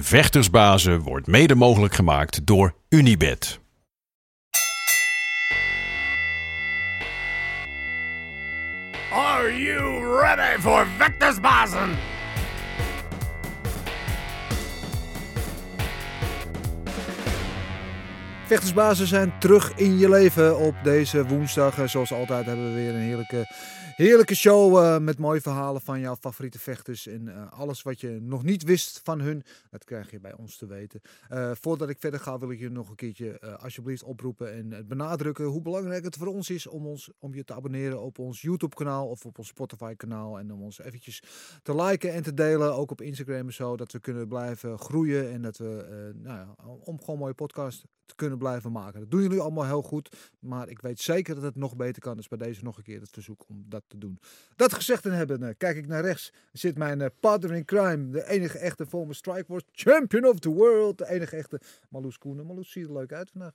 Vechtersbazen wordt mede mogelijk gemaakt door Unibed. Are you ready for Vectorsbazen? Vechtersbazen zijn terug in je leven op deze woensdag. En Zoals altijd hebben we weer een heerlijke, heerlijke show eh, met mooie verhalen van jouw favoriete vechters. En eh, alles wat je nog niet wist van hun, dat krijg je bij ons te weten. Eh, voordat ik verder ga wil ik je nog een keertje alsjeblieft oproepen en benadrukken hoe belangrijk het voor ons is om, ons, om je te abonneren op ons YouTube kanaal of op ons Spotify kanaal. En om ons eventjes te liken en te delen, ook op Instagram en zo. Dat we kunnen blijven groeien en dat we, nou ja, om gewoon mooie podcast te kunnen blijven maken. Dat doen jullie allemaal heel goed. Maar ik weet zeker dat het nog beter kan. Dus bij deze nog een keer het verzoek om dat te doen. Dat gezegd te hebben, eh, kijk ik naar rechts. Zit mijn eh, partner in crime. De enige echte former Strikeforce Champion of the World. De enige echte Marloes Koenen. Marloes ziet er leuk uit vandaag.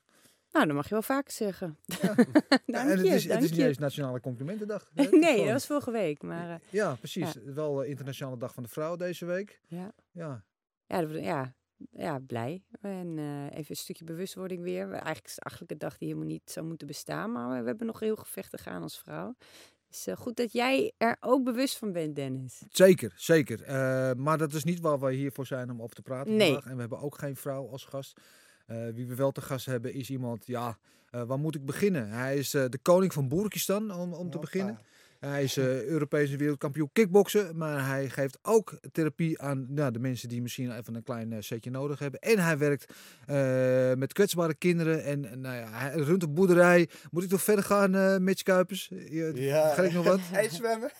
Nou, dat mag je wel vaker zeggen. Ja. dank en het je, is, het is niet je. eens Nationale Complimentendag. nee, gewoon- dat was vorige week. Maar eh, Ja, precies. Wel eh, Internationale Dag van de Vrouw deze week. ja. Ja. Ja, dat- ja, ja, blij. En eh, even een stukje bewustwording weer. We- Eigenlijk is het eigenlijk een dag die helemaal niet zou moeten bestaan. Maar we, hebben nog heel gevechten gaan als vrouw. Dus eh, goed dat jij er ook bewust van bent, Dennis. Zeker, zeker. Eh, maar dat is niet waar we hiervoor zijn om over te praten Nee. vandaag. En we hebben ook geen vrouw als gast. Eh, wie we wel te gast hebben is iemand, ja, eh, waar moet ik beginnen? Hij is eh, de koning van Boerkistan, om, om te beginnen. Hij is eh Europese wereldkampioen kickboksen, maar hij geeft ook therapie aan nou, de mensen die misschien even een klein eh, setje nodig hebben. En hij werkt eh, met kwetsbare kinderen en nou ja, hij runt een boerderij. Moet ik toch verder gaan, eh Mitch Kuipers? Je, Vergeet ik nog wat? IJszwemmen.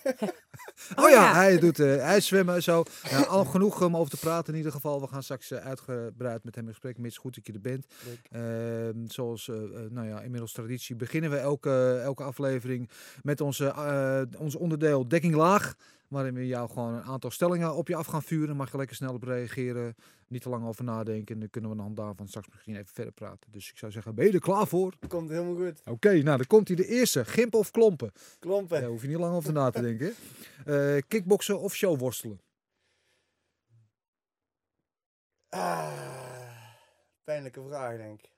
Oh ja, hij doet uh, ijszwemmen en zo. Nou, al genoeg om over te praten in ieder geval. We gaan straks uh, uitgebreid met hem in gesprek. Mits goed dat je er bent. Uh, zoals uh, nou ja, inmiddels traditie beginnen we elke, elke aflevering met onze, uh, ons onderdeel dekking laag. Waarin we jou gewoon een aantal stellingen op je af gaan vuren. Mag je lekker snel op reageren. Niet te lang over nadenken. En dan kunnen we aan de hand daarvan straks misschien even verder praten. Dus ik zou zeggen, ben je er klaar voor? Komt helemaal goed. Oké, okay, nou dan komt hij de eerste. Gimp of klompen? Klompen. Daar ja, hoef je niet lang over na te denken. Uh, kickboksen of showworstelen? Ah, pijnlijke vraag, denk ik.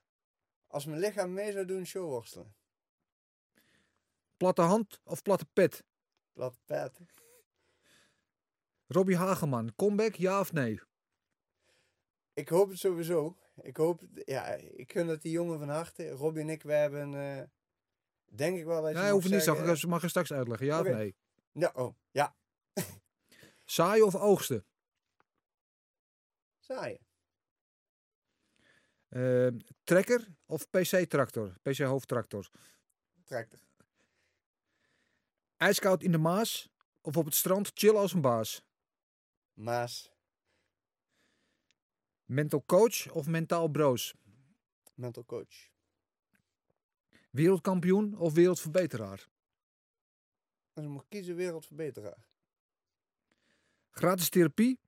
Als mijn lichaam mee zou doen, showworstelen. Platte hand of platte pet? Platte pet. Robbie Hageman, comeback ja of nee? Ik hoop het sowieso. Ik hoop, ja, ik gun het die jongen van harte. Robbie en ik, we hebben, uh, denk ik wel dat Nee, hoef niet zeggen, mag, mag je straks uitleggen, ja okay. of nee? Ja, oh, ja. Saaien of oogsten? Saaien. Uh, trekker of PC-tractor? PC-hoofdtractor? Tractor. IJskoud in de Maas of op het strand chill als een baas? Maas. Mental coach of mentaal broos? Mental coach. Wereldkampioen of wereldverbeteraar? Als ik mag kiezen, wereldverbeteraar. Gratis therapie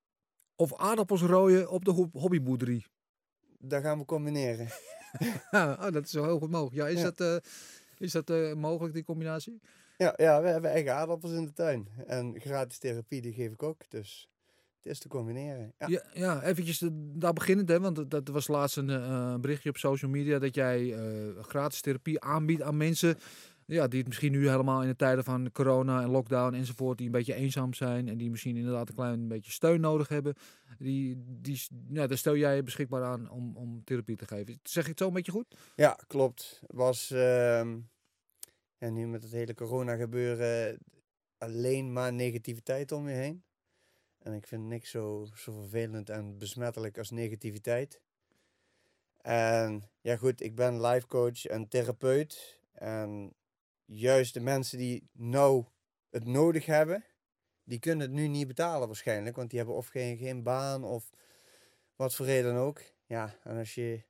of aardappels rooien op de hobbyboerderie? Dat gaan we combineren. oh, dat is zo heel goed mogelijk. Ja, is ja. dat, uh, is dat uh, mogelijk, die combinatie? Ja, ja, we hebben eigen aardappels in de tuin. En gratis therapie, die geef ik ook. Dus het is te combineren. Ja, ja, ja eventjes de, daar beginnend, hè, want dat was laatst een uh, berichtje op social media dat jij uh, gratis therapie aanbiedt aan mensen. Ja, die het misschien nu helemaal in de tijden van corona en lockdown enzovoort, die een beetje eenzaam zijn en die misschien inderdaad een klein beetje steun nodig hebben. Die, die, ja, daar stel jij je beschikbaar aan om, om therapie te geven. Zeg ik het zo een beetje goed? Ja, klopt. Was uh, ja, nu met het hele corona gebeuren alleen maar negativiteit om je heen. En ik vind niks zo, zo vervelend en besmettelijk als negativiteit. En ja goed, ik ben life coach en therapeut. En juist de mensen die nou het nodig hebben, die kunnen het nu niet betalen waarschijnlijk. Want die hebben of geen, geen baan of wat voor reden ook. Ja, en als je...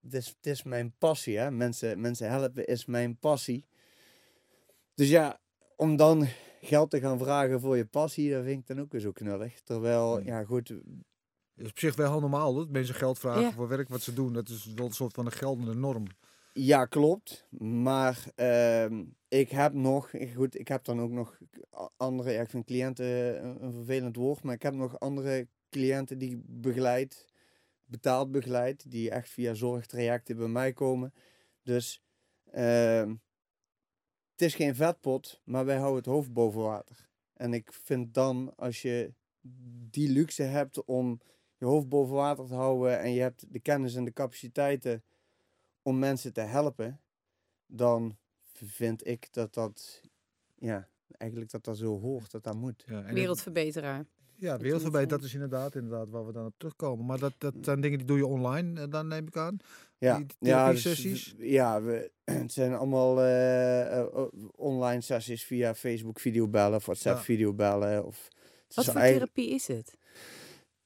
Het is, is mijn passie, hè. Mensen, mensen helpen is mijn passie. Dus ja, om dan geld te gaan vragen voor je passie, dat vind ik dan ook weer zo knullig. Terwijl, ja goed... Het is op zich wel heel normaal dat mensen geld vragen ja. voor werk wat ze doen. Dat is wel een soort van een geldende norm. Ja, klopt. Maar uh, ik heb nog, goed, ik heb dan ook nog andere, ja, ik vind cliënten een, een vervelend woord, maar ik heb nog andere cliënten die ik begeleid, betaald begeleid, die echt via zorgtrajecten bij mij komen. Dus ehm, het is geen vetpot, maar wij houden het hoofd boven water. En ik vind dan, als je die luxe hebt om je hoofd boven water te houden en je hebt de kennis en de capaciteiten om mensen te helpen, dan vind ik dat dat, ja, eigenlijk dat dat zo hoort, dat dat moet. Ja, en Wereldverbeteraar. Ja, wereldverbetering, dat is inderdaad, inderdaad waar we dan op terugkomen. Maar dat, dat zijn dingen die doe je online, eh, dan neem ik aan. Ja, Die ja, dus, ja we, het zijn allemaal eh, eh, o- online sessies via Facebook videobellen of WhatsApp Ja. videobellen. Of, Wat is voor therapie is het?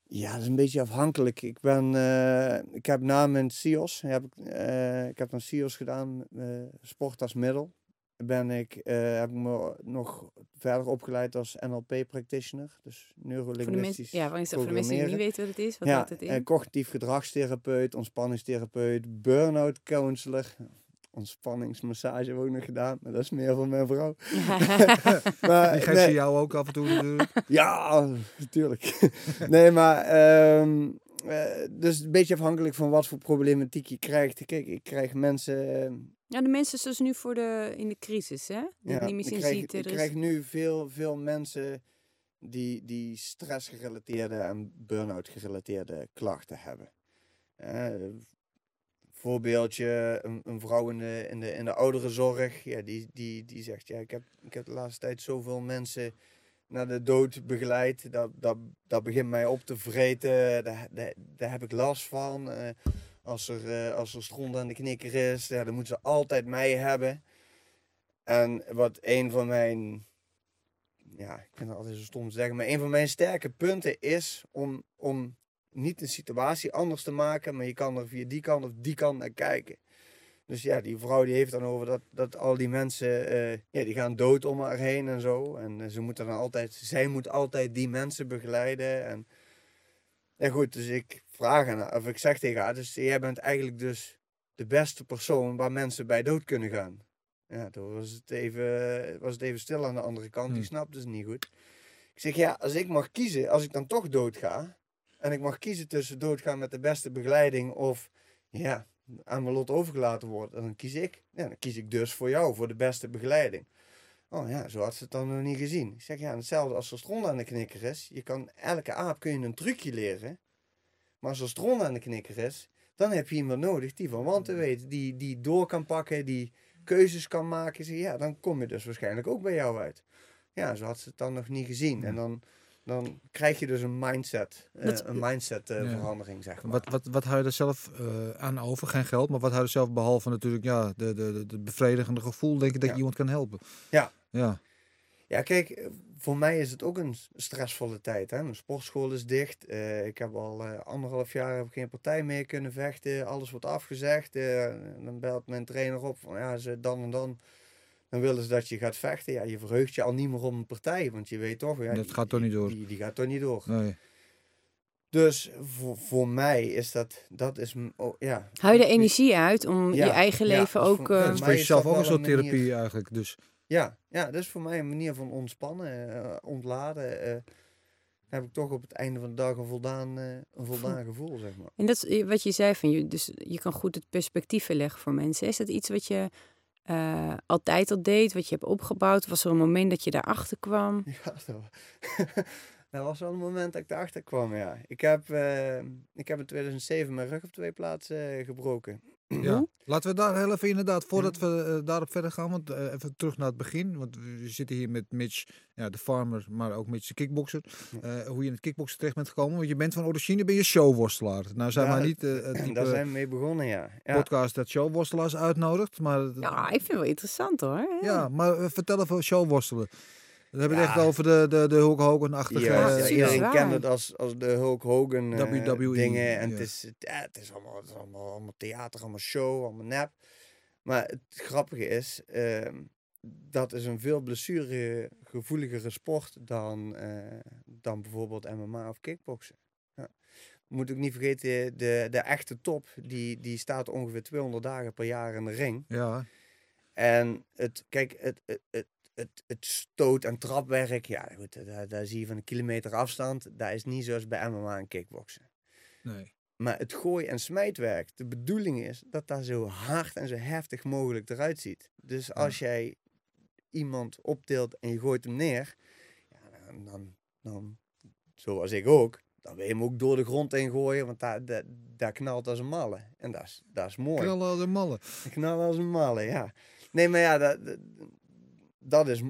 Ja, dat is een beetje afhankelijk. Ik ben, eh, ik heb na mijn CIOS, heb ik, eh, ik heb een CIOS gedaan, eh, sport als middel. Ben ik, eh, heb ik me nog verder opgeleid als NLP practitioner, dus neurolinguistisch ja, voor de mensen die niet weten wat het is, wat ja, het eh, in? cognitief gedragstherapeut, ontspanningstherapeut, burn-out counselor. Ontspanningsmassage heb ik ook nog gedaan, maar dat is meer voor mijn vrouw. Maar, Die geeft nee, ze jou ook af en toe natuurlijk. Ja, natuurlijk. nee, maar ehm, eh, dus een beetje afhankelijk van wat voor problematiek je krijgt. Kijk, ik krijg mensen. Ja, de mensen zoals nu voor de, in de crisis, hè? Die ja, niet meer ik zien krijg, ziet. ik is- krijg nu veel, veel mensen die, die stressgerelateerde en burn-out gerelateerde klachten hebben. Eh, voorbeeldje, een, een vrouw in de, in de, in de ouderenzorg, ja, die, die, die zegt, ja, ik heb, ik heb de laatste tijd zoveel mensen naar de dood begeleid, dat, dat, dat begint mij op te vreten, daar, daar, daar heb ik last van. Eh, als, er, eh, als er stront aan de knikker is, ja, dan moeten ze altijd mij hebben. En wat een van mijn, ja, ik vind altijd zo stom te zeggen, maar een van mijn sterke punten is om, om niet een situatie anders te maken, maar je kan er via die kant of die kant naar kijken. Dus ja, die vrouw die heeft dan over dat, dat al die mensen, eh, ja, die gaan dood om haar heen en zo. En eh, ze moeten dan altijd, zij moet altijd die mensen begeleiden. En ja goed, dus ik haar, of ik zeg tegen haar, dus jij bent eigenlijk dus de beste persoon waar mensen bij dood kunnen gaan. Ja, toen was het even, was het even stil aan de andere kant, die Hmm. snapte het niet goed. Ik zeg, ja, als ik mag kiezen, als ik dan toch doodga, en ik mag kiezen tussen doodgaan met de beste begeleiding of ja, aan mijn lot overgelaten worden, dan kies ik. Ja, dan kies ik dus voor jou, voor de beste begeleiding. Oh ja, zo had ze het dan nog niet gezien. Ik zeg, ja, hetzelfde als er stront aan de knikker is. Je kan, elke aap kun je een trucje leren. Maar als er stront aan de knikker is, dan heb je iemand nodig die van wanten weet. Die, die door kan pakken, die keuzes kan maken. Ja, dan kom je dus waarschijnlijk ook bij jou uit. Ja, zo had ze het dan nog niet gezien. En dan, dan krijg je dus een mindset, eh, een mindset eh, Ja. verandering, zeg maar. Wat, wat, wat hou je er zelf eh, aan over? Geen geld, maar wat hou je er zelf behalve natuurlijk ja, de, de, de, de bevredigende gevoel, denk ik, dat Ja. je iemand kan helpen? Ja. Ja, Ja, kijk, voor mij is het ook een stressvolle tijd. Hè? Mijn sportschool is dicht. Eh, ik heb al eh, anderhalf jaar heb geen partij meer kunnen vechten. Alles wordt afgezegd. Eh, dan belt mijn trainer op van ja, ze dan en dan. Dan willen ze dat je gaat vechten. Ja, je verheugt je al niet meer op een partij. Want je weet toch, ja, Dat die- gaat toch niet door. Die, die gaat toch niet door. nee. Dus voor, voor mij is dat, dat is, oh, ja. Hou je de energie uit om Ja, je eigen leven is ook... voor- eh, Dat voor jezelf ook een soort therapie eigenlijk. Dus Ja, ja, dat is voor mij een manier van ontspannen, eh, ontladen. eh, heb ik toch op het einde van de dag een voldaan, eh, een voldaan gevoel, zeg maar. En dat is wat je zei, van je, dus je kan goed het perspectief leggen voor mensen. Is dat iets wat je altijd al deed, wat je hebt opgebouwd? Was er een moment dat je daarachter kwam? Ja, dat dat was wel een moment dat ik erachter kwam, ja. Ik heb, eh, ik heb in 2007 mijn rug op twee plaatsen eh, gebroken. ja. Laten we daar heel even inderdaad, voordat we eh, daarop verder gaan, want even terug naar het begin. Want we zitten hier met Mitch, ja, de farmer, maar ook Mitch, de kickboxer. Eh, hoe je in het kickboksen terecht bent gekomen. Want je bent van origine, ben je showworstelaar. Nou zijn Ja, wij niet het Daar zijn we mee begonnen, ja. ja. podcast dat showworstelaars uitnodigt. Maar, Ja, ik vind het wel interessant hoor. Ja, maar vertel even showworstelen. We hebben het Ja. echt over de, de, de Hulk Hogan-achtige... Ja, eh, iedereen kent het als, als de Hulk Hogan eh, WWE, dingen. En het, is, ja, het, is allemaal, het is allemaal, allemaal theater, allemaal show, allemaal nep. Maar het grappige is, ehm, dat is een veel blessuregevoeligere sport dan, eh, dan bijvoorbeeld MMA of kickboksen. Ja. Moet ook niet vergeten, de, de echte top, die, die staat ongeveer 200 dagen per jaar in de ring. ja, En het, kijk, het, het, het, het, het stoot- en trapwerk, ja goed, daar, daar zie je van een kilometer afstand. Dat is niet zoals bij MMA en kickboksen. Nee. Maar het gooi- en smijtwerk, de bedoeling is dat dat zo hard en zo heftig mogelijk eruit ziet. Dus als jij iemand optilt en je gooit hem neer, ja, dan, dan, dan, zoals ik ook, dan wil je hem ook door de grond heen gooien, want daar, daar, daar knalt als een malle. En dat is, dat is mooi. Knallen als een malle. Knallen als een malle, ja. Nee, maar ja, dat, dat, dat is,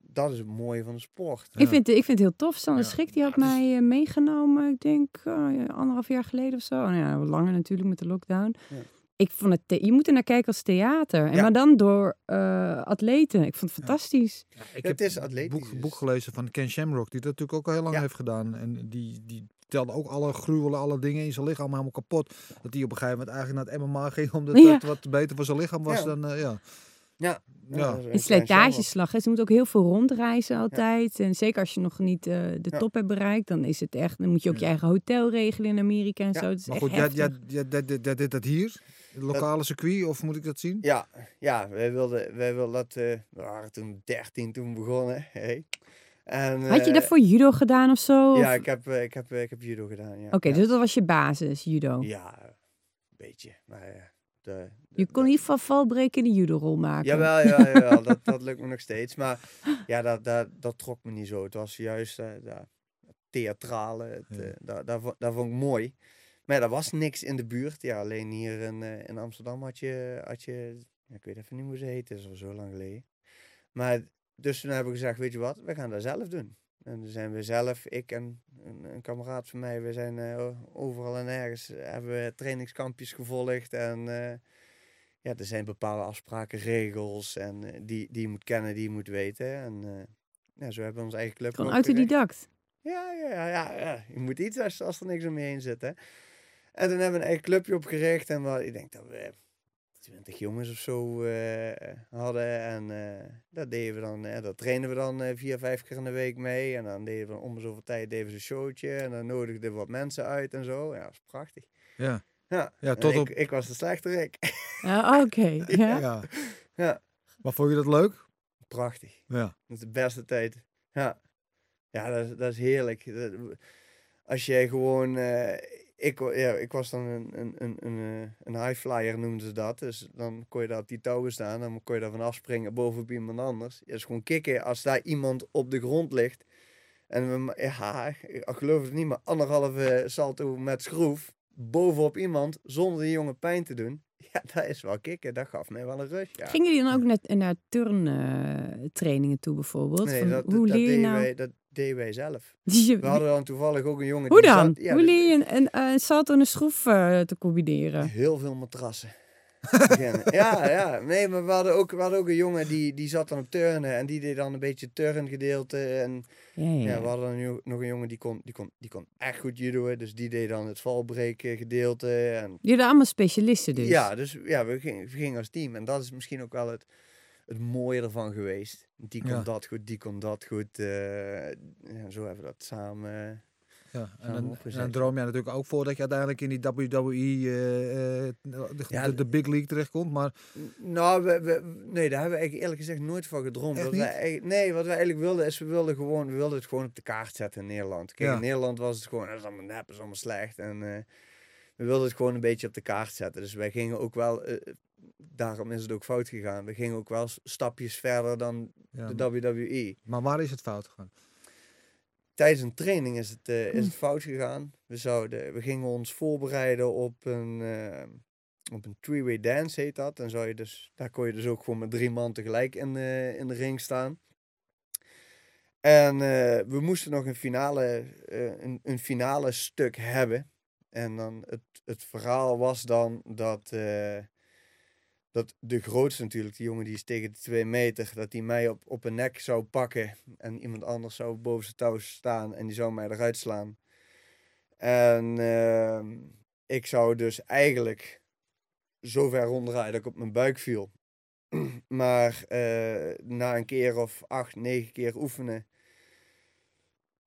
dat is het mooie van de sport. Ik, vind, ik vind het heel tof. Sander Ja. Schrik die had is- mij eh, meegenomen, ik denk eh, ja, anderhalf jaar geleden of zo. Nou ja, langer natuurlijk met de lockdown. Ja. Ik vond het, je moet er naar kijken als theater. En Ja. maar dan door eh, atleten. Ik vond het fantastisch. Ja, ik Het heb is een boek, dus- boek gelezen van Ken Shamrock, die dat natuurlijk ook al heel lang Ja. heeft gedaan. En die, die telde ook alle gruwelen, alle dingen in zijn lichaam helemaal kapot. Dat hij op een gegeven moment eigenlijk naar het MMA ging, omdat Ja. het wat beter voor zijn lichaam was Ja. dan, eh, ja. Ja. Ja. dat is Een slijtageslag. hè. Ze moet ook heel veel rondreizen altijd. En zeker als je nog niet eh, de Ja. top hebt bereikt, dan is het echt. Dan moet je ook je eigen hotel regelen in Amerika en Ja, zo. Maar goed, jij, heftig. jij, jij, jij, jij- jij deed dat hier? Het lokale circuit, of moet ik dat zien? Ja, ja wij, wilden, wij wilden dat... eh, we waren toen 13 toen begonnen. Hey. En, Had je eh, daarvoor judo gedaan of zo? Ja, Of- ik heb, ik, heb, ik heb judo gedaan. Ja. Oké, ja. dus dat was je basis, judo. Ja, een beetje. Maar de- Je kon in ieder geval valbreken in de judo-rol maken. Jawel, ja, jawel dat, dat lukt me nog steeds. Maar ja, dat, dat, dat trok me niet zo. Het was juist eh dat theatrale, het, Ja. dat, dat, dat vond ik mooi. Maar ja, er was niks in de buurt. Ja, alleen hier in, eh, in Amsterdam had je, had je ik weet even niet hoe ze heet, het is al zo lang geleden. Maar dus toen hebben we gezegd, weet je wat, we gaan dat zelf doen. En toen zijn we zelf, ik en een, een kameraad van mij, we zijn eh, overal en ergens, hebben we trainingskampjes gevolgd. En eh, ja, er zijn bepaalde afspraken, regels en eh, die, die je moet kennen, die je moet weten. En eh, ja, zo hebben we ons eigen club Gewoon autodidact. Ja, ja, ja, ja, ja. Je moet iets als, als er niks om je heen zit, hè. En toen hebben we een eigen clubje opgericht. En we, ik denk dat we twintig jongens of zo eh, hadden. En eh, dat deden we dan, eh, dat trainen we dan vier, vijf keer in de week mee. En dan deden we om zoveel tijd deden we een showtje. En dan nodigden we wat mensen uit en zo. Ja, dat is prachtig. Ja. Ja, Ja, tot ik, op- ik was de slechterik. Ja, Oké. ja. Ja. ja, Maar vond je dat leuk? prachtig. Ja. Dat is de beste tijd. Ja, ja dat, is, dat is heerlijk. Dat- als jij gewoon... eh, ik, ja, ik was dan een, een, een, een, eh, een high flyer, noemden ze dat. Dus dan kon je daar op die touwen staan. Dan kon je daar van afspringen bovenop iemand anders. Ja, is gewoon kicken als daar iemand op de grond ligt. En we, ja, ik geloof het niet, maar anderhalve salto met schroef bovenop iemand zonder die jongen pijn te doen. Ja, dat is wel kicken. Dat gaf mij wel een rush. Ja. Gingen jullie dan ook naar, naar turntrainingen toe bijvoorbeeld? Nee, Van, dat, hoe dat, leer je deden nou? wij, dat deden wij zelf. Je- We hadden dan toevallig ook een jongen hoe die dan? zat... ja, hoe leer je een, een, een salto en een schroef eh, te combineren? Heel veel matrassen. Ja, ja. Nee, maar we hadden ook, we hadden ook een jongen die, die zat dan op turnen. En die deed dan een beetje turngedeelte. En Ja, ja. ja, we hadden dan nu nog een jongen die kon, die kon, die kon echt goed judoën. Dus die deed dan het valbreken gedeelte. En Jullie allemaal specialisten dus? Ja, dus ja, we gingen, we gingen als team. En dat is misschien ook wel het, het mooie ervan geweest. Die kon Ja. dat goed, die kon dat goed. ja, zo hebben we dat samen... Ja, en dan, en dan droom jij natuurlijk ook voor dat je uiteindelijk in die WWE, eh, eh, de, Ja, de, big league terechtkomt. Maar Nou, we, we- nee, daar hebben we eigenlijk eerlijk gezegd nooit van gedroomd. Echt Wat wij niet? eigenlijk- nee, wat we eigenlijk wilden is, we wilden, gewoon, we wilden het gewoon op de kaart zetten in Nederland. Kijk, Ja. in Nederland was het gewoon, dat is allemaal nep, dat is allemaal slecht. En eh, we wilden het gewoon een beetje op de kaart zetten. Dus wij gingen ook wel, daarom is het ook fout gegaan. We gingen ook wel stapjes verder dan ja, de WWE. maar waar is het fout gegaan? Tijdens een training is het, eh, is Hm. het fout gegaan. We, zouden, we gingen ons voorbereiden op een, eh, op een three-way dance, heet dat. En zou je dus, daar kon je dus ook gewoon met drie man tegelijk in de, in de ring staan. En eh, we moesten nog een finale, een, een finale stuk hebben. En dan het, het verhaal was dan dat, dat de grootste natuurlijk, die jongen die is tegen de twee meter, dat die mij op, op een nek zou pakken. En iemand anders zou boven zijn touw staan en die zou mij eruit slaan. En ehm, ik zou dus eigenlijk zo ver ronddraaien dat ik op mijn buik viel. maar eh, na een keer of acht, negen keer oefenen.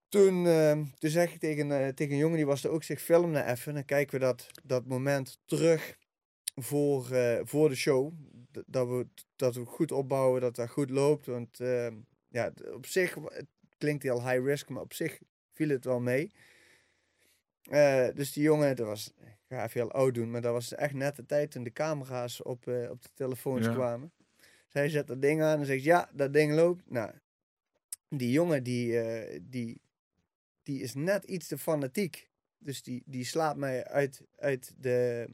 Toen, ehm, toen zeg ik tegen, eh, tegen een jongen, die was er ook, zich filmen even. Dan kijken we dat, dat moment terug voor, eh, voor de show. d- dat, we, dat we goed opbouwen, dat dat goed loopt. Want ehm, ja, op zich, het klinkt heel high risk, maar op zich viel het wel mee. Eh, dus die jongen, dat was, ik ga even heel oud doen, maar dat was echt net de tijd toen de camera's op, eh, op de telefoons Ja. kwamen. Zij zet dat ding aan en zegt, ja, dat ding loopt. Nou, die jongen, die, die, die is net iets te fanatiek. Dus die, die slaat mij uit, uit, de,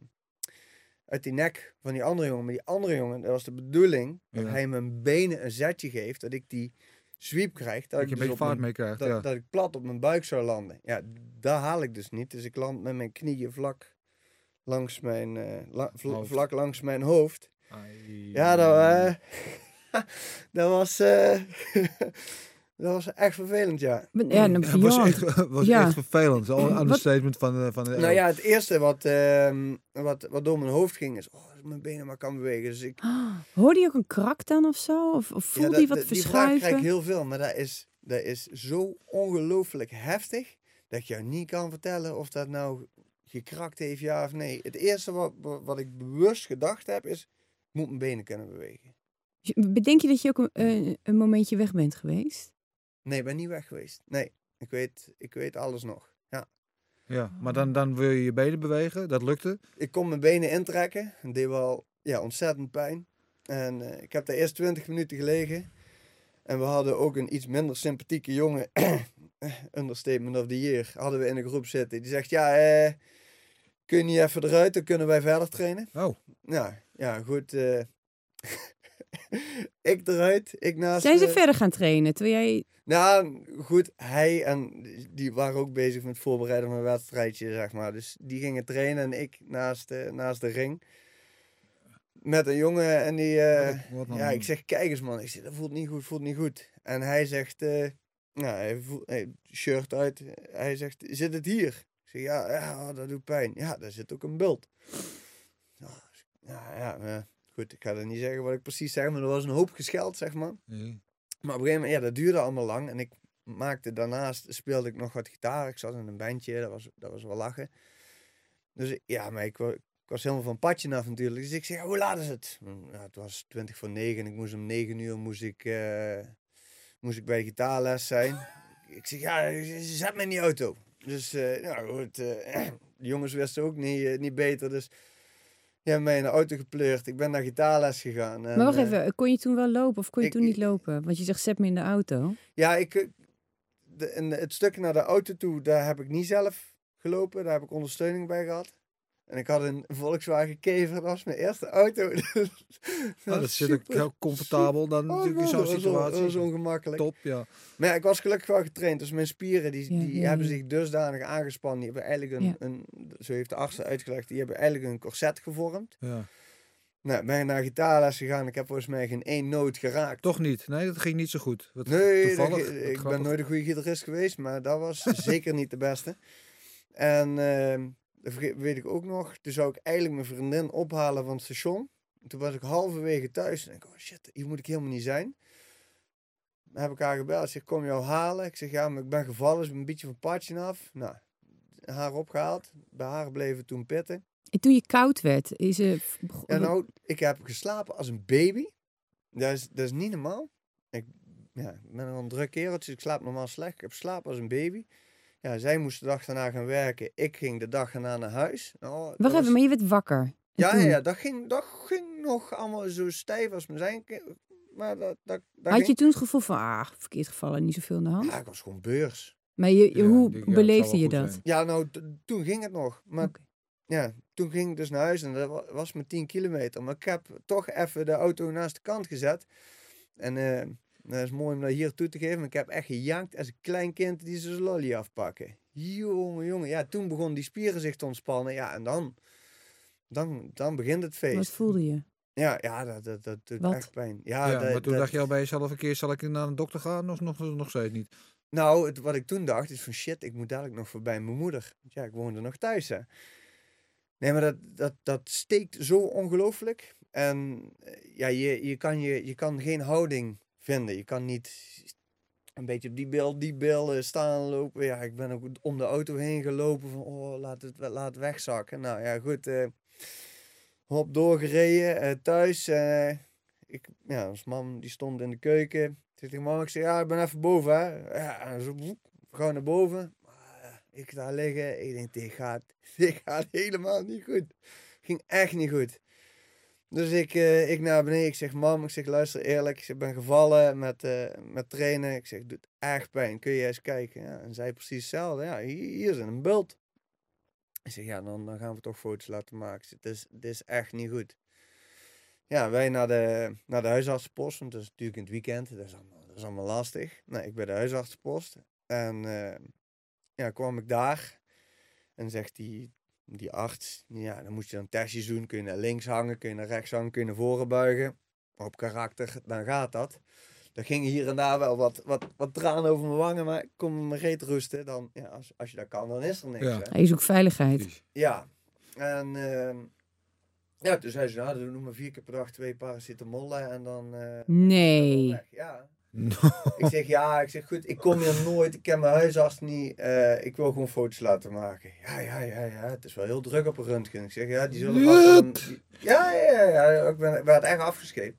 uit die nek van die andere jongen. Maar die andere jongen, dat was de bedoeling dat Ja. hij mijn benen een zetje geeft. Dat ik die sweep krijg. Dat, Dat ik een dus beetje vaart mee dat, ja. dat ik plat op mijn buik zou landen. Ja, daar haal ik dus niet. Dus ik land met mijn knieën vlak langs mijn, eh, la- vla- Hoofd. vlak langs mijn hoofd. Ai. Ja, dat, eh, dat was... eh, dat was echt vervelend, ja. Ja, dan, Het was, ja. echt, was Ja. echt vervelend. Al een understatement van, de- van de Nou ja, het eerste wat, ehm, wat, wat door mijn hoofd ging is... Oh, dat mijn benen maar kan bewegen. Dus ik, Hoorde je ook een krak dan of zo? Of, of ja, voelde dat- je wat dat- die vraag krijg ik verschuiven? heel veel. Maar dat is, dat is zo ongelooflijk heftig... dat ik jou niet kan vertellen of dat nou gekrakt heeft, ja of nee. Het eerste wat, wat ik bewust gedacht heb is... Ik moet mijn benen kunnen bewegen. Bedenk je dat je ook een, een, een momentje weg bent geweest? Nee, ik ben niet weg geweest. Nee, ik weet, ik weet alles nog. Ja. Ja, maar dan, dan wil je je benen bewegen. Dat lukte. Ik kon mijn benen intrekken. Het deed wel ja, ontzettend pijn. En eh, ik heb daar eerst 20 minuten gelegen. En we hadden ook een iets minder sympathieke jongen, understatement of the year, hadden we in een groep zitten. Die zegt, ja, eh, kun je niet even eruit, dan kunnen wij verder trainen. Oh, Nou, ja, goed. eh, ik eruit, ik naast... Zijn ze eh, verder gaan trainen? Terwijl jij... Nou, goed, hij en die waren ook bezig met het voorbereiden van een wedstrijdje, zeg maar. Dus die gingen trainen en ik naast, de naast de ring. Met een jongen en die... eh, wat- wat dan? ja, ik zeg, kijk eens man. Ik zeg, dat voelt niet goed, voelt niet goed. En hij zegt, eh, nou, hij voelt, hij, shirt uit. Hij zegt, zit het hier? Ik zeg, ja, ja, dat doet pijn. Ja, daar zit ook een bult. Ja, ja, eh, goed, ik ga er niet zeggen wat ik precies zeg, maar er was een hoop gescheld, zeg maar. Maar op een gegeven moment, ja, dat duurde allemaal lang. En ik maakte daarnaast, speelde ik nog wat gitaar. Ik zat in een bandje, dat was, dat was wel lachen. Dus ja, maar ik, wa- ik was helemaal van het padje af natuurlijk. Dus ik ja, hoe laat is het? Ja, het was 20 voor 9 en ik moest om 9 uur moest ik, eh, moest ik bij de gitaarles zijn. ik zeg, ja, zet me in die auto. Dus, eh nou goed, de jongens wisten ook niet, niet beter. Dus die hebben mij in de auto gepleurd. Ik ben naar gitaarles gegaan. En, Maar wacht eh, even, kon je toen wel lopen of kon je ik- toen niet lopen? Want je zegt, zet me in de auto. Ja, ik, eh, de, en het stuk naar de auto toe, daar heb ik niet zelf gelopen. Daar heb ik ondersteuning bij gehad. En ik had een Volkswagen Kever, dat was mijn eerste auto. Nou, dat zit ook heel comfortabel dan Oh, natuurlijk in zo'n dat situatie. Dat was ongemakkelijk. Top, ja. Maar ja, ik was gelukkig wel getraind. Dus mijn spieren, die, Ja, die ja, hebben ja. zich dusdanig aangespannen. Die hebben eigenlijk een, Ja. een, zo heeft de arts uitgelegd, die hebben eigenlijk een corset gevormd. ja. Nou, ben ik naar gitaarles gegaan. Ik heb volgens mij geen één noot geraakt. Toch niet. Nee, dat ging niet zo goed. Wat Nee, toevallig. dat- wat ik ben nooit een goede gitarist geweest, maar dat was zeker niet de beste. En ehm, dat weet ik ook nog, toen zou ik eigenlijk mijn vriendin ophalen van het station. Toen was ik halverwege thuis en ik, oh shit, hier moet ik helemaal niet zijn. Dan heb ik haar gebeld, ik zeg, kom jou halen? Ik zeg, ja, maar ik ben gevallen, dus ik ben een beetje van het padje af. Nou, haar opgehaald, bij haar bleven toen pitten. En toen je koud werd, is ze... Ja, nou, ik heb geslapen als een baby. Dat is, dat is niet normaal. Ik, ja, ik ben een druk kereltje, dus ik slaap normaal slecht. Ik heb geslapen als een baby. Ja, zij moest de dag daarna gaan werken. Ik ging de dag daarna naar huis. Oh, Wacht was- even, maar je werd wakker. Ja, ja, ja, dat ging, dat ging nog allemaal zo stijf als me zijn. Maar dat, dat, dat Had je ging- toen het gevoel van, ah, verkeerd gevallen, niet zoveel aan de hand? Ja, ik was gewoon beurs. Maar je, je- Ja, hoe die- ja, het beleefde je dat? Ja, nou, toen ging het nog. Maar ja, toen ging ik dus naar huis en dat wa- was maar 10 kilometer. Maar ik heb toch even de auto naast de kant gezet. En eh dat is mooi om dat hier toe te geven. Maar ik heb echt gejankt als een klein kind die zijn lolly afpakken. Jongen, jongen. Ja, toen begon die spieren zich te ontspannen. Ja, en dan, dan, dan begint het feest. Wat voelde je? Ja, ja dat, dat, dat doet Wat? echt pijn. Ja, Ja, dat- maar toen dat- dacht je al bij jezelf een keer, zal ik naar een dokter gaan? Of nog, nog steeds niet? Nou, het, wat ik toen dacht is van shit, ik moet dadelijk nog voorbij mijn moeder. Want Ja, ik woonde nog thuis hè. Nee, maar dat, dat, dat steekt zo ongelooflijk. En eh, ja, je, je, kan je, je kan geen houding vinden. Je kan niet een beetje op die bil, die eh, staan lopen. Ja, ik ben ook om de auto heen gelopen van oh, laat het, laat wegzakken. Nou ja, goed. eh, Hop doorgereden, eh, thuis. eh, ik, ja, ons mam die stond in de keuken. Ik zeg tegen mam, ik zeg, ja, ik ben even boven, hè. Ja, zo, gauw naar boven. Ik daar liggen, ik denk, dit gaat, dit gaat helemaal niet goed. Ging echt niet goed. Dus ik, eh, ik naar beneden, ik zeg, mam, ik zeg, luister eerlijk, ik ben gevallen met, eh, met trainen. Ik zeg, het doet echt pijn, kun je eens kijken? En zij precies hetzelfde, ja, hier, hier is een bult. Ik zeg, ja, dan, dan gaan we toch foto's laten maken. Zeg, Dit is, dit is echt niet goed. Ja, wij naar de, naar de huisartsenpost, want dat is natuurlijk in het weekend. Dat is allemaal, dat is allemaal lastig. Nou, ik bij de huisartsenpost. En eh, ja, kwam ik daar. En zegt die, die arts, ja, dan moet je dan testjes doen. Kun je naar links hangen, kun je naar rechts hangen, kun je naar voren buigen. Op karakter, dan gaat dat. Er ging hier en daar wel wat, wat, wat tranen over mijn wangen, maar ik kon me reet rusten. Dan, ja, als, als je dat kan, dan is er niks. Ja. hè. Je zoekt veiligheid. Ja, en ehm, ja, toen zei ze, nou, doe maar vier keer per dag twee paracetamollen en dan... eh, Nee. weg. Ja. Ik zeg, ja, ik zeg, goed, ik kom hier nooit, ik ken mijn huisarts niet, eh, ik wil gewoon foto's laten maken. Ja, ja, ja, ja, het is wel heel druk op een röntgen. Ik zeg, ja, die zullen vast wel een... die- ja, ja, ja, ja, ik ben, ik werd echt afgescheept.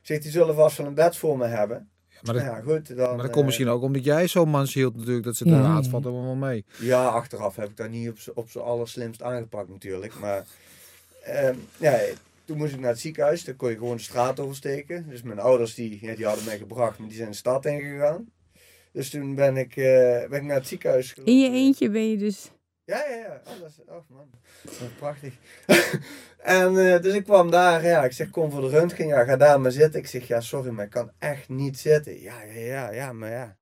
Ik zeg, die zullen vast wel een bed voor me hebben. Maar dat, Ja, goed, dan... maar dat eh, komt misschien ook omdat jij zo'n man hield natuurlijk. Dat ze ja, ja. valt er wel mee. Ja, achteraf heb ik dat niet op z'n- op allerslimst aangepakt natuurlijk. Maar ehm, ja, toen moest ik naar het ziekenhuis. Dan kon je gewoon de straat oversteken. Dus mijn ouders die, ja, die hadden mij gebracht, maar die zijn de stad ingegaan. Dus toen ben ik, eh, ben ik naar het ziekenhuis gelopen. In je eentje ben je dus... Ja, ja, ja. Oh, dat is, oh man, dat is prachtig. en eh, dus ik kwam daar, ja, ik zeg kom voor de röntgen, ja, ga daar maar zitten. Ik zeg ja, sorry, maar ik kan echt niet zitten. Ja, ja, ja, ja, maar ja,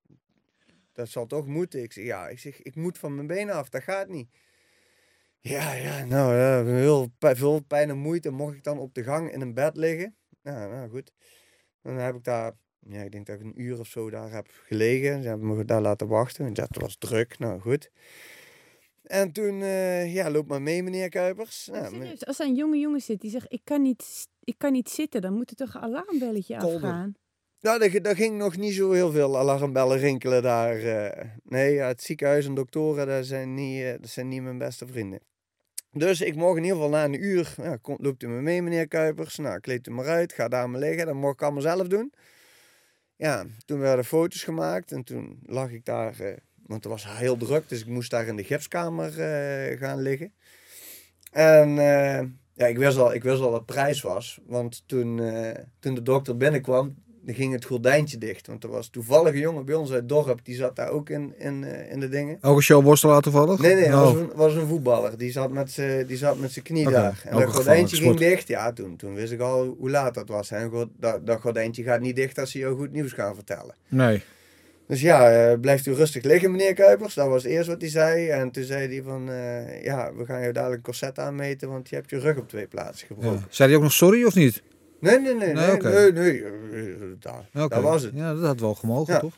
dat zal toch moeten. Ik zeg ja, ik zeg ik moet van mijn benen af, dat gaat niet. Ja, ja, nou, ja, heel veel pijn en moeite. Mocht ik dan op de gang in een bed liggen? Nou, nou goed. Dan heb ik daar, ja, ik denk dat ik een uur of zo daar heb gelegen. Ze hebben me daar laten wachten. want ja, Het was druk, nou goed. En toen, eh, ja, loop maar mee, meneer Kuipers. Nou, als er een jonge jongen zit die zegt, ik kan niet, ik kan niet zitten, dan moet er toch een alarmbelletje Kolder. afgaan. Nou, er ging nog niet zo heel veel alarmbellen rinkelen daar. eh. nee, het ziekenhuis en doktoren, dat zijn, niet, eh, dat zijn niet mijn beste vrienden. Dus ik mocht in ieder geval na een uur, ja, loopt u me mee, meneer Kuipers. Nou, kleed u maar uit, ga daar maar liggen. Dat mocht ik allemaal zelf doen. Ja, toen werden foto's gemaakt en toen lag ik daar, eh, want het was heel druk, dus ik moest daar in de gipskamer eh, gaan liggen. En eh, ja, ik wist, al, ik wist al prijs was, want toen, eh, toen de dokter binnenkwam, dan ging het gordijntje dicht. Want er was toevallig een jongen bij ons uit het dorp, die zat daar ook in, in, eh, in de dingen. Ook een showworstelaar toevallig? Nee, nee, dat Oh. was, een, was een voetballer. Die zat met zijn die zat met zijn knie daar. En ook dat gordijntje ging dicht. Ja, toen, toen wist ik al hoe laat dat was. En dat, dat gordijntje gaat niet dicht als ze jou goed nieuws gaan vertellen. Nee. Dus ja, eh, blijft u rustig liggen, meneer Kuipers. Dat was eerst wat hij zei. En toen zei hij van, eh, ja, we gaan je dadelijk een corset aanmeten, want je hebt je rug op twee plaatsen gebroken. Ja. Zei hij ook nog sorry of niet? Nee, nee, nee, Nee, nee, oké. nee, nee, eh, eh, daar, daar was het. Ja, dat had wel gemogen, Ja. toch?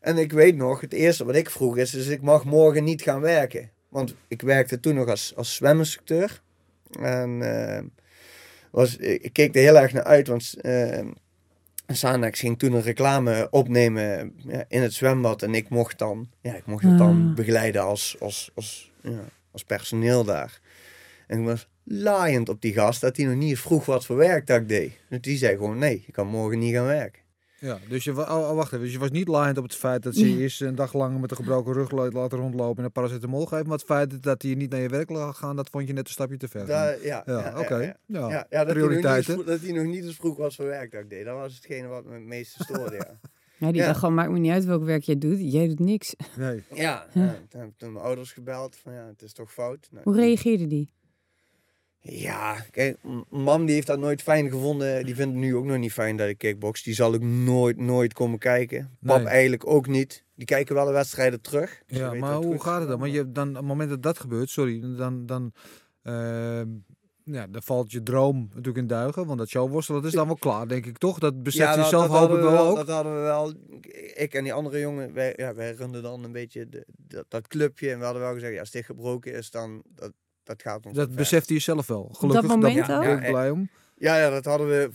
En ik weet nog, het eerste wat ik vroeg is, dus ik mag morgen niet gaan werken. Want ik werkte toen nog als, als zweminstructeur. En eh, was, ik, keek er heel erg naar uit, want Sanex ging toen een reclame opnemen ja, in het zwembad. En ik mocht dan, ja, ik mocht het dan Ah. begeleiden als, als, als, ja, als personeel daar. En ik was laaiend op die gast dat hij nog niet eens vroeg wat voor werk dat ik deed. Dus die zei gewoon, nee, je kan morgen niet gaan werken. Ja, dus je, oh, oh, wacht even. Dus je was niet laaiend op het feit dat ze je eerst een dag lang met een gebroken rug la- laten rondlopen en een paracetamol geven. Maar het feit dat hij niet naar je werk laat gaan, dat vond je net een stapje te ver. Ja, ja, ja, oké. ja, Ja, Ja, ja, dat, hij nog niet, prioriteiten. dat hij nog niet eens vroeg wat voor werk dat ik deed. Dat was hetgene wat me het meeste stoorde, ja. Ja, die Ja. dacht gewoon, maakt me niet uit welk werk jij doet. Jij doet niks. Nee. ja, ja, toen heb ik mijn ouders gebeld van ja, het is toch fout. Nou, Hoe die- reageerde die? Ja, kijk, mam die heeft dat nooit fijn gevonden. Die vindt het nu ook nog niet fijn dat ik kickbox. Die zal ook nooit, nooit komen kijken. Pap Nee. eigenlijk ook niet. Die kijken wel de wedstrijden terug. Dus Ja, maar hoe goed gaat het dan? Want je, dan, op het moment dat dat gebeurt, sorry, dan, dan, ehm, ja, dan valt je droom natuurlijk in duigen. Want dat showworstelen, dat is dan wel klaar, denk ik toch? Dat beseft dat- zelf dat hoop ik wel ook. Dat hadden we wel. Ik en die andere jongen, wij, ja, wij runden dan een beetje de, dat, dat clubje. En we hadden wel gezegd, ja, als dit gebroken is, dan dat, dat gaat ons Dat besefte je zelf wel. Gelukkig, moment daar al? ben ik Ja, blij om. Ja, ja, dat hadden we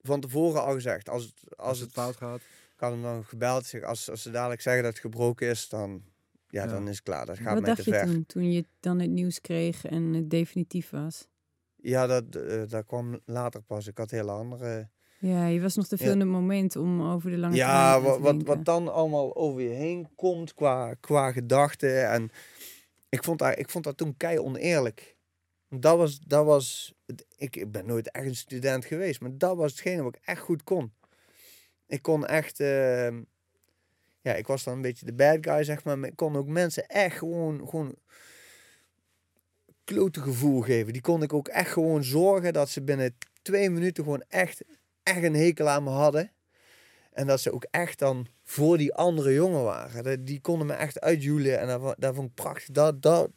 van tevoren al gezegd. Als het, als Als het het fout gaat. Ik had hem dan gebeld. Zeg, als, als ze dadelijk zeggen dat het gebroken is, dan, ja, Ja. dan is het klaar. Dat gaat Wat mij te dacht je toen, toen je dan het nieuws kreeg en het definitief was? Ja, dat, eh, dat kwam later pas. Ik had hele andere... Ja, je was nog te veel Ja. in het moment om over de lange Ja, termijn wat, te wat, denken. wat dan allemaal over je heen komt qua, qua gedachten. En ik vond, dat, ik vond dat toen kei oneerlijk. Dat was, dat was ik ben nooit echt een student geweest, maar dat was hetgene wat ik echt goed kon. Ik kon echt, ehm, ja, ik was dan een beetje de bad guy, zeg maar, maar ik kon ook mensen echt gewoon, gewoon klote gevoel geven. Die kon ik ook echt gewoon zorgen dat ze binnen twee minuten gewoon echt, echt een hekel aan me hadden. En dat ze ook echt dan voor die andere jongen waren. Die konden me echt uitjoelen. En dat, dat vond ik prachtig. Dat, dat,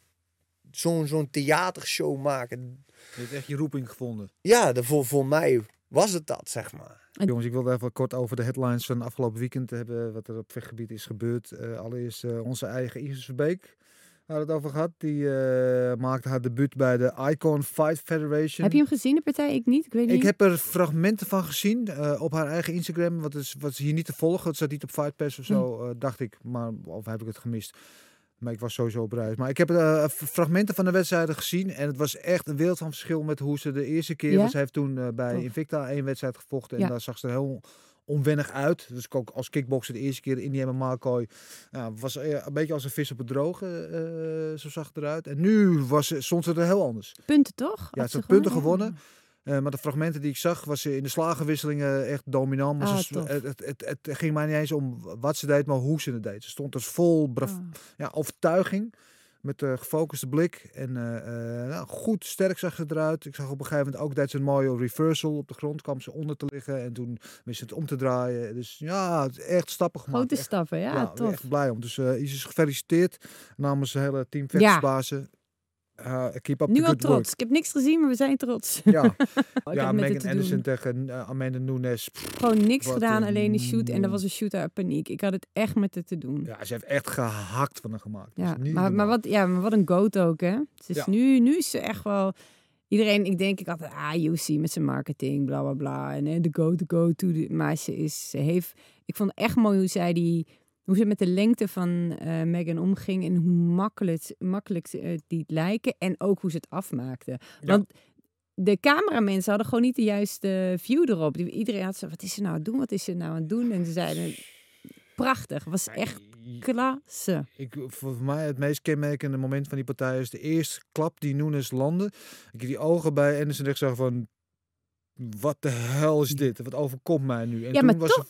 zo'n zo'n theatershow maken. Je hebt echt je roeping gevonden. Ja, dat, voor, voor mij was het dat, zeg maar. En- Jongens, ik wilde even kort over de headlines van afgelopen weekend hebben. Wat er op vechtgebied is gebeurd. Eh, allereerst eh, onze eigen Iris Verbeek. Waar het over gaat. Die eh, maakte haar debuut bij de Icon Fight Federation. Heb je hem gezien, de partij? Ik niet. Ik weet niet. Ik heb er fragmenten van gezien eh, op haar eigen Instagram. Wat is, wat is hier niet te volgen. Het staat niet op Fight Pass of zo, Hm. eh, dacht ik. Maar of heb ik het gemist? Maar ik was sowieso op reis. Maar ik heb f- fragmenten van de wedstrijden gezien. En het was echt een wereld van verschil met hoe ze de eerste keer... Ja? Want ze heeft toen bij Tof. Invicta één wedstrijd gevochten. En Ja. daar zag ze er heel onwennig uit. Dus ik ook als kickboxer de eerste keer in die MMA-kooi... Ja, was eh, een beetje als een vis op het droge. eh, zo zag het eruit. En nu was, ze- stond ze er heel anders. Punten toch? Ja, ze had punten gewonnen. Eh, maar de fragmenten die ik zag, was ze in de slagenwisselingen echt dominant. Maar Ah, ze, het, het, het, het ging mij niet eens om wat ze deed, maar hoe ze het deed. Ze stond dus vol Ah. ja, overtuiging. Met een gefocuste blik. En eh, eh, nou, goed, sterk zag ze eruit. Ik zag op een gegeven moment ook dat ze een mooie reversal op de grond kwam ze onder te liggen. En toen wist ze het om te draaien. Dus ja, is echt stappen gemaakt. Grote Echt- stappen, ja, ja, tof. echt blij om. Dus eh Isis gefeliciteerd namens het hele team vechtersbazen. Eh, keep up Nu al trots. work. Ik heb niks gezien, maar we zijn trots. Ja, Ik ja Megan Anderson tegen eh, Amanda Nunes. Gewoon niks gedaan, een alleen een shoot. En dat was een shoot uit paniek. Ik had het echt met het te doen. Ja, ze heeft echt gehakt van haar gemaakt. Ja, maar, maar, wat, ja, maar wat een goat ook, hè? Ze is Ja. nu, nu is ze echt wel... Iedereen, ik denk, ik had ah, UC met zijn marketing, bla bla bla. En de go to go to. Maar ze is, ze heeft... Ik vond het echt mooi hoe zij die... Hoe ze met de lengte van eh Megan omging en hoe makkelijk, makkelijk ze het liet lijken. En ook hoe ze het afmaakte. Ja. Want de cameramensen hadden gewoon niet de juiste view erop. Die- Iedereen had zo, wat is ze nou aan het doen? Wat is ze nou aan het doen? En ze zeiden, prachtig. Was echt klasse. Ik, voor mij het meest kenmerkende moment van die partij is de eerste klap die Nunes landde. Ik die ogen bij Anderson echt zag van... Wat de hel is dit? Wat overkomt mij nu? En Ja, maar was ze-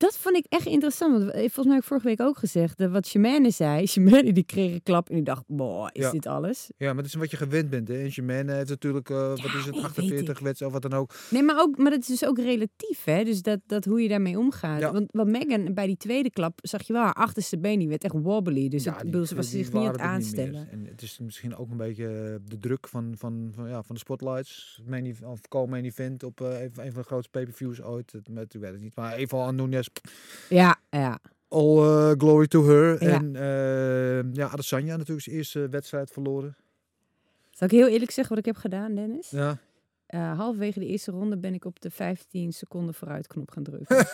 Dat vond ik echt interessant. Want volgens mij heb ik vorige week ook gezegd. eh, wat Shemane zei. Shemane die kreeg een klap en die dacht, boah, is Ja. dit alles? ja, maar het is wat je gewend bent. Hè? En Germaine heeft natuurlijk, eh, wat is het, nee, weet 48 ik. wedstrijden of wat dan ook. Nee, maar, ook, maar dat is dus ook relatief, hè? Dus dat, dat hoe je daarmee omgaat. Ja. Want, want Megan, bij die tweede klap, zag je wel haar achterste been, die werd echt wobbly. Dus Ja, het, die- bedoel, ze was zich niet aan het niet aanstellen. En het is misschien ook een beetje eh, de druk van, van, van, ja, van de spotlights. Main, of co-main event op eh, een, van- de grootste pay-per-views ooit. Met, ik weet het niet. Maar even aan Nunes. Ja, ja. All eh, glory to her. Ja. En eh ja, Adesanya natuurlijk zijn eerste wedstrijd verloren. Zal ik heel eerlijk zeggen wat ik heb gedaan, Dennis? Ja. Eh, halverwege de eerste ronde ben ik op de 15 seconden vooruitknop gaan drukken.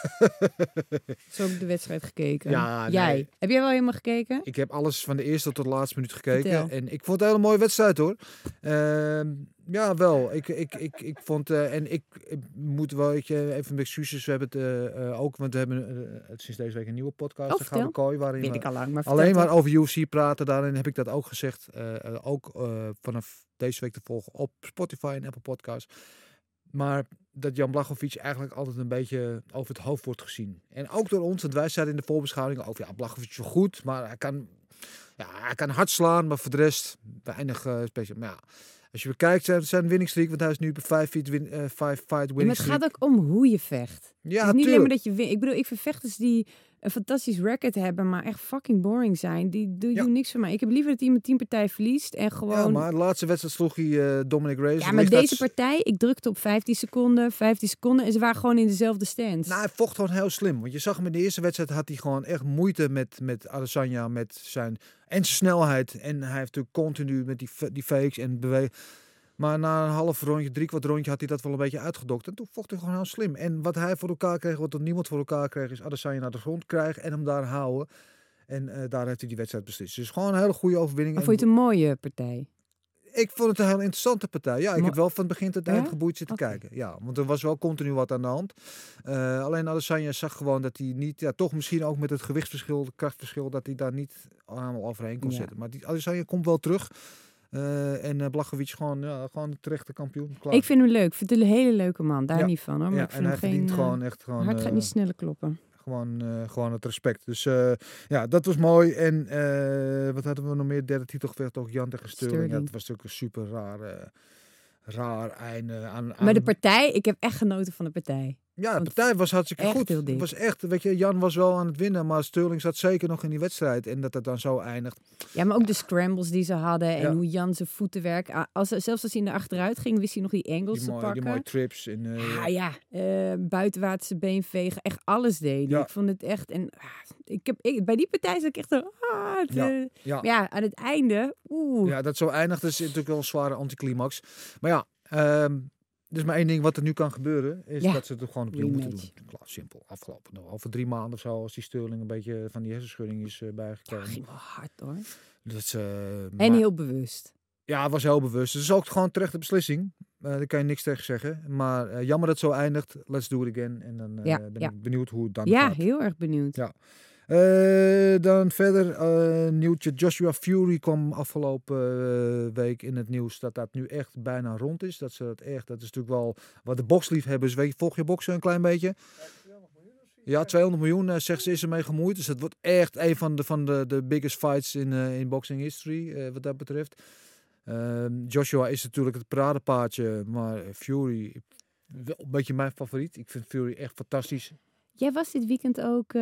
Zo heb ik de wedstrijd gekeken. Ja, nee. Jij? Heb jij wel helemaal gekeken? Ik heb alles van de eerste tot de laatste minuut gekeken. Vertel. En ik vond het een hele mooie wedstrijd hoor. Ehm, ja, wel. Ik, ik, ik, ik vond. eh, en ik, ik moet wel weet je, even mijn excuses. We hebben het eh, ook. Want we hebben sinds deze week een nieuwe podcast. Oh, de Gouden Kooi. Waarin Weet we ik al lang, maar alleen maar over UFC praten. Daarin heb ik dat ook gezegd. ook vanaf deze week te volgen op Spotify en Apple Podcasts. Maar dat Jan Blachowicz eigenlijk altijd een beetje over het hoofd wordt gezien. En ook door ons, want wij zeiden in de voorbeschouwing over ja, Blachowicz is wel goed, maar hij kan, ja, hij kan hard slaan, maar voor de rest weinig uh, speciaal. Maar ja, als je bekijkt zijn, zijn winningstreek, want hij is nu op een 5 fight, win, uh, five fight Ja, maar winning het gaat ook om hoe je vecht. Ja, het is niet alleen maar dat je wint. Ik bedoel, ik vind vechters die een fantastisch record hebben, maar echt fucking boring zijn. Die doen, Ja. niks voor mij. Ik heb liever dat iemand tien partij verliest en gewoon... Ja, maar de laatste wedstrijd sloeg hij eh, Dominic Reyes. Ja, maar deze partij, ik drukte op 15 seconden, 15 seconden en ze waren gewoon in dezelfde stand. Nou, hij vocht gewoon heel slim. Want je zag hem in de eerste wedstrijd had hij gewoon echt moeite met, met Adesanya, met zijn en zijn snelheid. En hij heeft natuurlijk continu met die, die fakes en bewegen. Maar na een half rondje, drie kwart rondje had hij dat wel een beetje uitgedokt. En toen vocht hij gewoon heel slim. En wat hij voor elkaar kreeg, wat er niemand voor elkaar kreeg, is Adesanya naar de grond krijgen en hem daar houden. En eh, daar heeft hij die wedstrijd beslist. Dus gewoon een hele goede overwinning. maar vond je het een mooie partij? Ik vond het een heel interessante partij. Ja, ik heb wel van het begin tot het eind geboeid zitten kijken. Ja, want er was wel continu wat aan de hand. Eh, alleen Adesanya zag gewoon dat hij niet, ja, toch misschien ook met het gewichtsverschil, het krachtverschil, dat hij daar niet allemaal overheen kon Ja. zitten. Maar die Adesanya komt wel terug. Eh, en uh, Blachowicz gewoon, ja, gewoon de terechte kampioen. Klaar. Ik vind hem leuk. Ik vind het een hele leuke man. Daar Ja. niet van hoor. Maar ja, ik vind en hij geen... verdient eh, gewoon echt gewoon, hart gaat niet sneller kloppen. gewoon, gewoon het respect. Dus ja, dat was mooi. En wat hadden we nog meer? Derde titelgevecht ook Jan tegen Sterling. Het was natuurlijk een super raar, raar einde aan, Maar de aan- partij, ik heb echt genoten van de partij. Ja, de Want partij was hartstikke echt goed. heel Het was echt, weet je, Jan was wel aan het winnen, maar Sterling zat zeker nog in die wedstrijd. En dat het dan zo eindigt. Ja, maar ook de scrambles die ze hadden en Ja. hoe Jan zijn voeten werkt. Ah, Als, zelfs als hij naar achteruit ging, wist hij nog die angles Die te pakken. die mooie trips. En, eh, Ah ja, eh buitenwaartse been vegen. Echt alles deed. Ja. Ik vond het echt... En, ah, ik heb, ik, bij die partij zat ik echt zo... Ah, het, Ja, eh, ja, aan het einde... Oeh. ja, dat zo eindigt is natuurlijk wel een zware anticlimax. Maar ja, ehm is maar één ding wat er nu kan gebeuren. Is Ja. dat ze het gewoon opnieuw moeten doen. Klaar, simpel. Afgelopen. Over drie maanden of zo, als die Sterling een beetje van die hersenschudding is eh, Ja, bijgekomen. ging wel hard hoor. Eh, En maar- heel bewust. Ja, was heel bewust. Is ook gewoon terecht de beslissing. Eh, daar kan je niks tegen zeggen. Maar jammer dat het zo eindigt. Let's do it again. En dan Ja, ben ja. ik benieuwd hoe het dan Ja, gaat. heel erg benieuwd. Ja. Eh, dan verder eh, nieuwtje. Joshua Fury kwam afgelopen eh, week in het nieuws dat dat nu echt bijna rond is. Dat ze dat echt, dat is natuurlijk wel wat de boxliefhebbers. Weet je, volg je boksen een klein beetje? Ja, 200 miljoen zegt ze is ermee gemoeid. Dus het wordt echt een van de, van de, de biggest fights in, in boxing history wat dat betreft. Ehm, Joshua is natuurlijk het paradepaardje, maar Fury wel een beetje mijn favoriet. Ik vind Fury echt fantastisch. Jij was dit weekend ook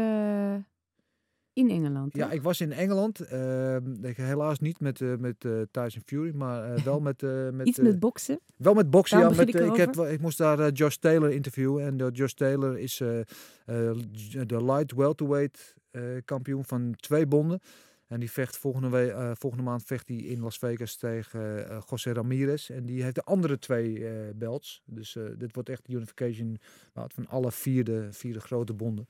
in Engeland, Ja, ik was in Engeland. ehm, ik, helaas niet met, eh met eh, Tyson Fury, maar eh, wel met, met, Iets met boksen? wel met boksen. Daar Ja, met, ik ik, heb, ik moest daar Josh Taylor interviewen. En Josh Taylor is de light welterweight kampioen van twee bonden. En die vecht volgende, we- volgende maand vecht hij in Las Vegas tegen José Ramirez. En die heeft de andere twee belts. Dus dit wordt echt de unification van alle vierde, vierde grote bonden.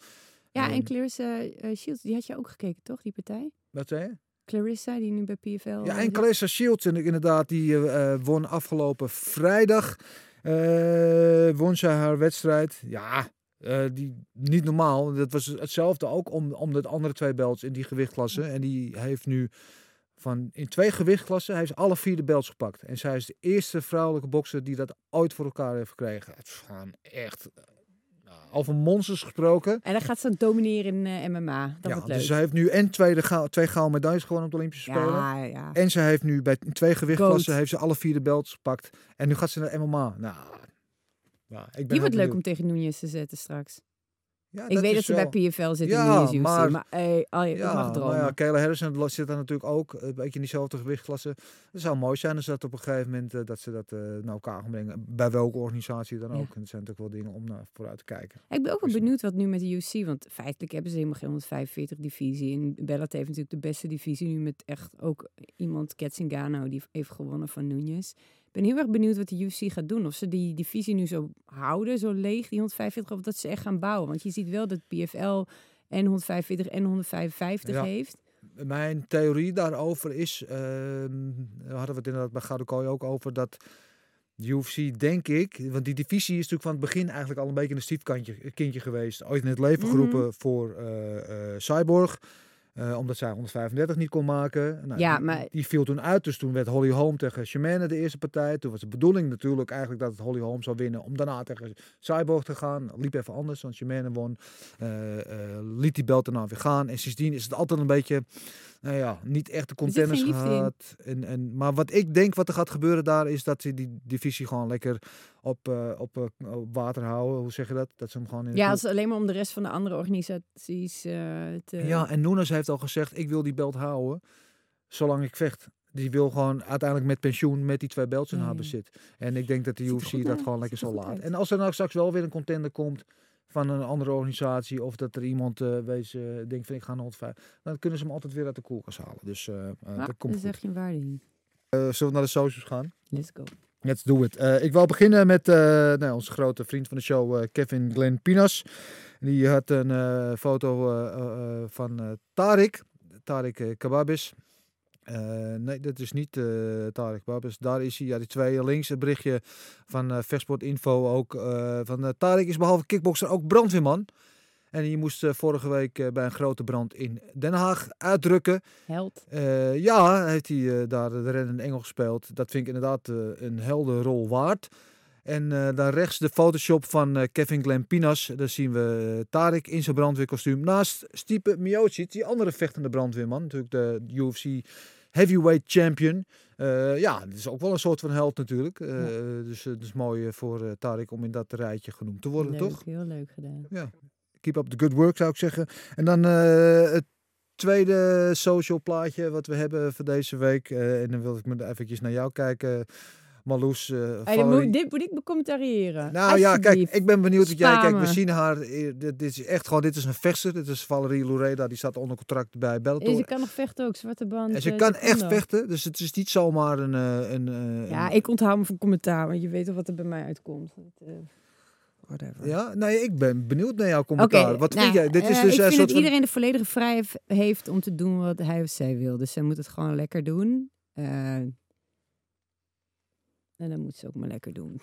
Ja, Ehm, en Clarissa eh, Shields, die had je ook gekeken, toch? Die partij? Wat zei je? Clarissa, die nu bij PFL... Ja, eh, en zit. Clarissa Shields inderdaad, die eh, eh, won afgelopen vrijdag. eh, won ze haar wedstrijd. Ja, eh, die, niet normaal. Dat was hetzelfde ook om, om de andere twee belts in die gewichtklasse. En die heeft nu van in twee gewichtklassen heeft ze alle vier de belts gepakt. En zij is de eerste vrouwelijke bokser die dat ooit voor elkaar heeft gekregen. Het is gewoon echt nou, over monsters gesproken. En dan gaat ze domineren in eh, MMA. Dat ja, wordt leuk. dus zij heeft nu en tweede ga- twee gouden medailles gewonnen op de Olympische Spelen. ja, ja. En ze heeft nu bij twee gewichtklassen Goat. heeft ze alle vier de belts gepakt. En nu gaat ze naar MMA. Nou, ja, ik ben Die wordt leuk om tegen Nunes te zetten straks. Ja, ik weet dat ze wel- bij PFL zit Ja, in UFC, maar- maar, al je Ja, mag maar dromen. ja, Kayla Harrison zit daar natuurlijk ook een beetje in diezelfde gewichtklasse. Het zou mooi zijn als dat op een gegeven moment eh, dat ze dat eh, naar elkaar gaan brengen. Bij welke organisatie dan Ja. ook. En dat zijn natuurlijk wel dingen om naar vooruit te kijken. Ik ben ook wel benieuwd wat nu met de UFC, want feitelijk hebben ze helemaal geen 145 divisie. En Bellator heeft natuurlijk de beste divisie nu met echt ook iemand, Ketzingano, die heeft gewonnen van Nunes. Ik ben heel erg benieuwd wat de UFC gaat doen. Of ze die divisie nu zo houden, zo leeg, die 145, of dat ze echt gaan bouwen. Want je ziet wel dat PFL en 145 en 155 Ja. heeft. Mijn theorie daarover is, daar hadden we het inderdaad bij Gadokooi ook over, dat de UFC, denk ik, want die divisie is natuurlijk van het begin eigenlijk al een beetje een stiefkantje kindje geweest. Ooit in het leven Mhm. geroepen voor eh, Cyborg. Eh, omdat zij 135 niet kon maken. Nou, Ja, die, maar- die viel toen uit. Dus toen werd Holly Holm tegen Shimane de eerste partij. Toen was de bedoeling natuurlijk eigenlijk dat het Holly Holm zou winnen. Om daarna tegen Cyborg te gaan. Liep even anders, want Shimane won. eh, eh, liet die belt daarna weer gaan. En sindsdien is het altijd een beetje, nou ja, niet echt de Er contenders gehad. En, en, maar wat ik denk wat er gaat gebeuren daar is dat ze die divisie gewoon lekker op, eh, op, eh, op water houden. Hoe zeg je dat? Dat ze hem gewoon in Ja, als alleen maar om de rest van de andere organisaties eh, te... ja, en Nunes heeft al gezegd, ik wil die belt houden zolang ik vecht. Die wil gewoon uiteindelijk met pensioen met die twee belts in haar bezit. En ik denk dat de UFC dat gewoon lekker er zal laten. En als er nou straks wel weer een contender komt van een andere organisatie of dat er iemand eh wees, eh, denkt van ik ga naar 105, dan kunnen ze hem altijd weer uit de koelkast halen. Dus Nou, dat komt echt geen waarde in. Eh, zullen we naar de socials gaan? Let's go. Let's do it. Ik wil beginnen met nou, onze grote vriend van de show, Kevin Glenn Pinas. Die had een foto van Tarik, Tarik Kababis. Eh, nee, dat is niet eh Tarek Babes. Daar is hij, ja, die twee links. Het berichtje van eh Versport Info ook. eh, van eh, Tarek is behalve kickbokser ook brandweerman. En die moest eh, vorige week eh, bij een grote brand in Den Haag uitdrukken. Held. Eh, ja, heeft hij eh, daar de reddende engel gespeeld. Dat vind ik inderdaad eh, een helder rol waard. En eh dan rechts de Photoshop van eh, Kevin Glenn Pinas. Daar zien we eh, Tarek in zijn brandweerkostuum. Naast Stipe Miocic, die andere vechtende brandweerman. Natuurlijk de UFC Heavyweight Champion. Eh, ja, dat is ook wel een soort van held natuurlijk. Eh, Dus eh, het is mooi eh, voor eh, Tarek om in dat rijtje genoemd te worden, leuk, toch? Heel leuk gedaan. Keep up the good work, zou ik zeggen. En dan eh, het tweede social plaatje wat we hebben voor deze week. Eh, en dan wil ik me eventjes naar jou kijken, Marloes. eh, Hey, Valerie. moet, dit moet ik becommentariëren. Nou ja, kijk, ik ben benieuwd wat jij kijkt. We zien haar. eh, Dit, dit is echt gewoon, dit is een vechtster. Dit is Valerie Lureda. Die staat onder contract bij En Bellator. ze kan nog vechten ook, zwarte band. En ze eh, kan echt vechten. Dus het is niet zomaar een. een, Ja, ik onthoud me van commentaar, want je weet al wat er bij mij uitkomt. Whatever. ja, nee, ik ben benieuwd naar jouw commentaar. Oké, wat nou, vind jij? Dit is dus ik een vind dat van. iedereen de volledige vrijheid heeft om te doen wat hij of zij wil. Dus zij moet het gewoon lekker doen. En dan moet ze ook maar lekker doen.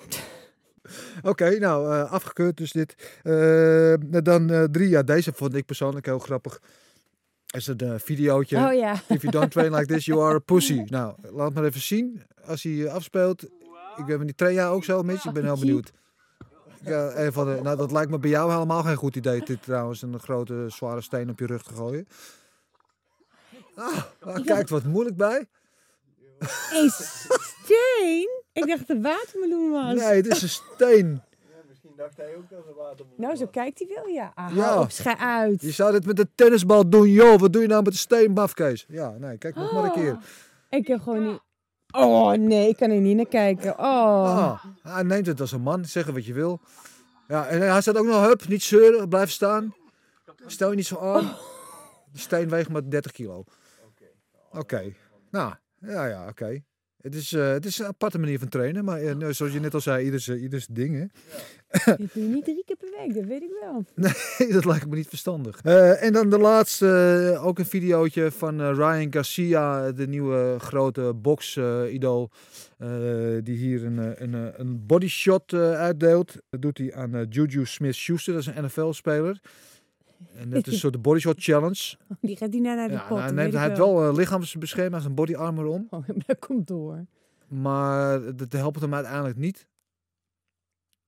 Oké, nou, eh, afgekeurd dus dit. Eh, dan eh, drie, ja, deze vond ik persoonlijk heel grappig. Is het een videootje. Oh ja. If you don't train like this, you are a pussy. Nou, laat maar even zien. Als hij afspeelt. Ik ben die train ook zo, Mitch. Ik ben heel benieuwd. Ja, een van de, nou, dat lijkt me bij jou helemaal geen goed idee. Dit trouwens, een grote zware steen op je rug te gooien. Ah, ah, kijkt wat moeilijk bij. Een steen? Ik dacht dat het watermeloen was. Nee, het is een steen. Misschien dacht hij ook dat ze water Nou, zo kijkt hij wel, ja. Ah, Ja. hou op, schij uit. Je zou dit met een tennisbal doen, joh. Wat doe je nou met een steen, bafkees? Ja, nee, kijk nog maar een keer. Ik heb gewoon niet... Oh nee, ik kan er niet naar kijken. Oh. Ah, hij neemt het als een man, zeggen wat je wil. Ja, en hij staat ook nog, hup, niet zeuren, blijf staan. Stel je niet zo aan. De steen weegt maar 30 kilo. Oké, nou, ja, ja, oké. Het, is, eh, het is een aparte manier van trainen, maar nou, zoals je net al zei, ieders, eh, ieders ding, hè. Dit doe je niet drie keer per week, dat weet ik wel. dat lijkt me niet verstandig. En dan de laatste, ook een videootje van Ryan Garcia, de nieuwe grote box-idool. die hier een, een, een bodyshot uitdeelt. Dat doet hij aan Juju Smith-Schuster, dat is een NFL-speler. En dat is een soort bodyshot challenge. Die gaat die naar, naar de Ja, pot, nou, hij, heeft wel uh, lichaamsbescherming, hij een body armor om. Oh, dat komt door. Maar dat helpt hem uiteindelijk niet.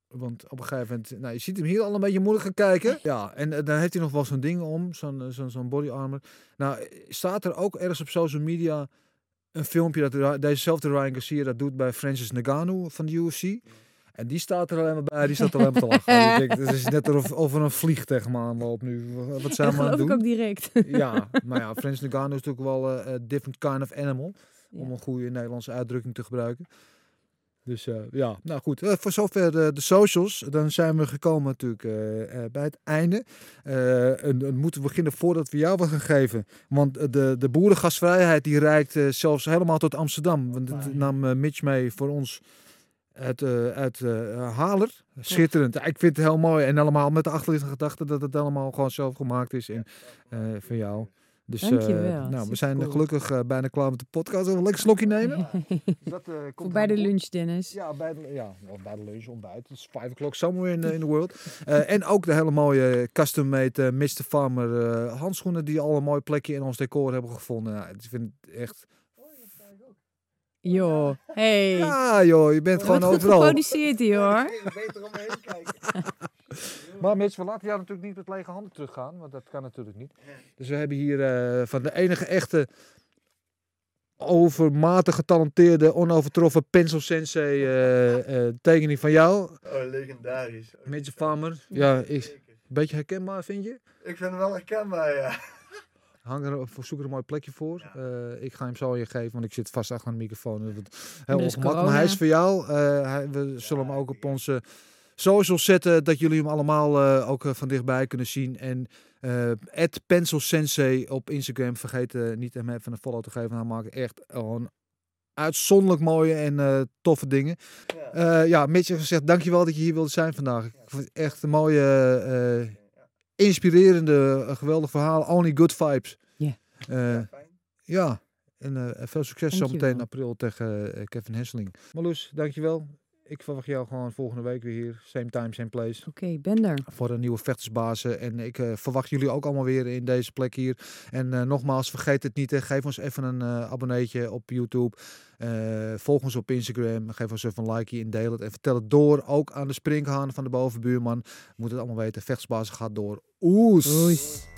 Want op een gegeven moment, nou, je ziet hem hier al een beetje moeilijk gaan kijken. Ja, en eh, dan heeft hij nog wel zo'n ding om, zo'n eh, zo'n zo'n body armor. Nou, staat er ook ergens op social media een filmpje dat dezezelfde Ryan Garcia dat doet bij Francis Ngannou van de UFC. En die staat er alleen maar bij, die staat er alleen maar te lachen. Denkt, het is net of, of er een vlieg tegen me aanloopt nu. Wat zijn Dat we aan het geloof ik doen? ook direct. Ja, maar ja, Francis Ngannou is natuurlijk wel eh, a different kind of animal. Om een goede Nederlandse uitdrukking te gebruiken. Dus eh, ja, nou goed. Eh, voor zover de, de socials. Dan zijn we gekomen natuurlijk eh, eh, bij het einde. Eh, en moeten we beginnen voordat we jou wat gaan geven. Want eh, de, de boerengastvrijheid die reikt eh, zelfs helemaal tot Amsterdam. Want het nam eh, Mitch mee voor ons uit, eh, uit eh, Haler. Schitterend. Ik vind het heel mooi. En allemaal met de achterliggende gedachte dat het allemaal gewoon zelf gemaakt is. En eh van jou. Dus eh, nou, we zijn cool. gelukkig bijna klaar met de podcast. Zullen we een lekker slokje nemen? dat, eh, komt Voor bij de lunch, Dennis. Ja, bij de, ja, of bij de lunch, ontbijt. Het is 5 o'clock somewhere in, the- in the world. Eh, en ook de hele mooie custom-made Mr. Farmer eh, handschoenen die al een mooi plekje in ons decor hebben gevonden. Ja, ik vind het echt... Joh, hey. Ja joh, je bent gewoon goed overal. geproduceerd hier, hoor. Beter omheen kijken. Maar Mitch, we laten jou natuurlijk niet met lege handen teruggaan, want dat kan natuurlijk niet. Dus we hebben hier eh, van de enige echte overmatig getalenteerde, onovertroffen pencil sensei eh, eh, tekening van jou, Oh, legendarisch. Mitch Farmer. Ja, is een beetje herkenbaar, vind je? Ik vind hem wel herkenbaar, ja. Hang er, zoek er een mooi plekje voor. Eh, ik ga hem zo je geven, want ik zit vast achter een microfoon. Dat heel Dus ongemakkelijk. Maar hij is voor jou. Eh, hij- we zullen hem ook op onze socials zetten, dat jullie hem allemaal eh, ook van dichtbij kunnen zien. En eh Pencil Sensei op Instagram. Vergeet niet hem even een follow te geven. Hij maakt echt gewoon uitzonderlijk mooie en eh, toffe dingen. Ja. Eh, ja, Mitch heeft gezegd, dankjewel dat je hier wilde zijn vandaag. Ik vond het echt een mooie, eh, inspirerende, eh, geweldig verhaal. Only good vibes. Ja. Eh, Ja, En eh, veel succes zometeen in april tegen Kevin Hesseling. Marloes, dankjewel. Ik verwacht jou gewoon volgende week weer hier. Same time, same place. Oké, ben er. Voor een nieuwe vechtersbazen. En ik eh, verwacht jullie ook allemaal weer in deze plek hier. En eh, nogmaals, vergeet het niet. Hè. Geef ons even een eh abonneetje op YouTube. Volg ons op Instagram. Geef ons even een likeje en deel het. En vertel het door. Ook aan de sprinkhaan van de bovenbuurman. Moet het allemaal weten. Vechtersbazen gaat door. Oes. Oes.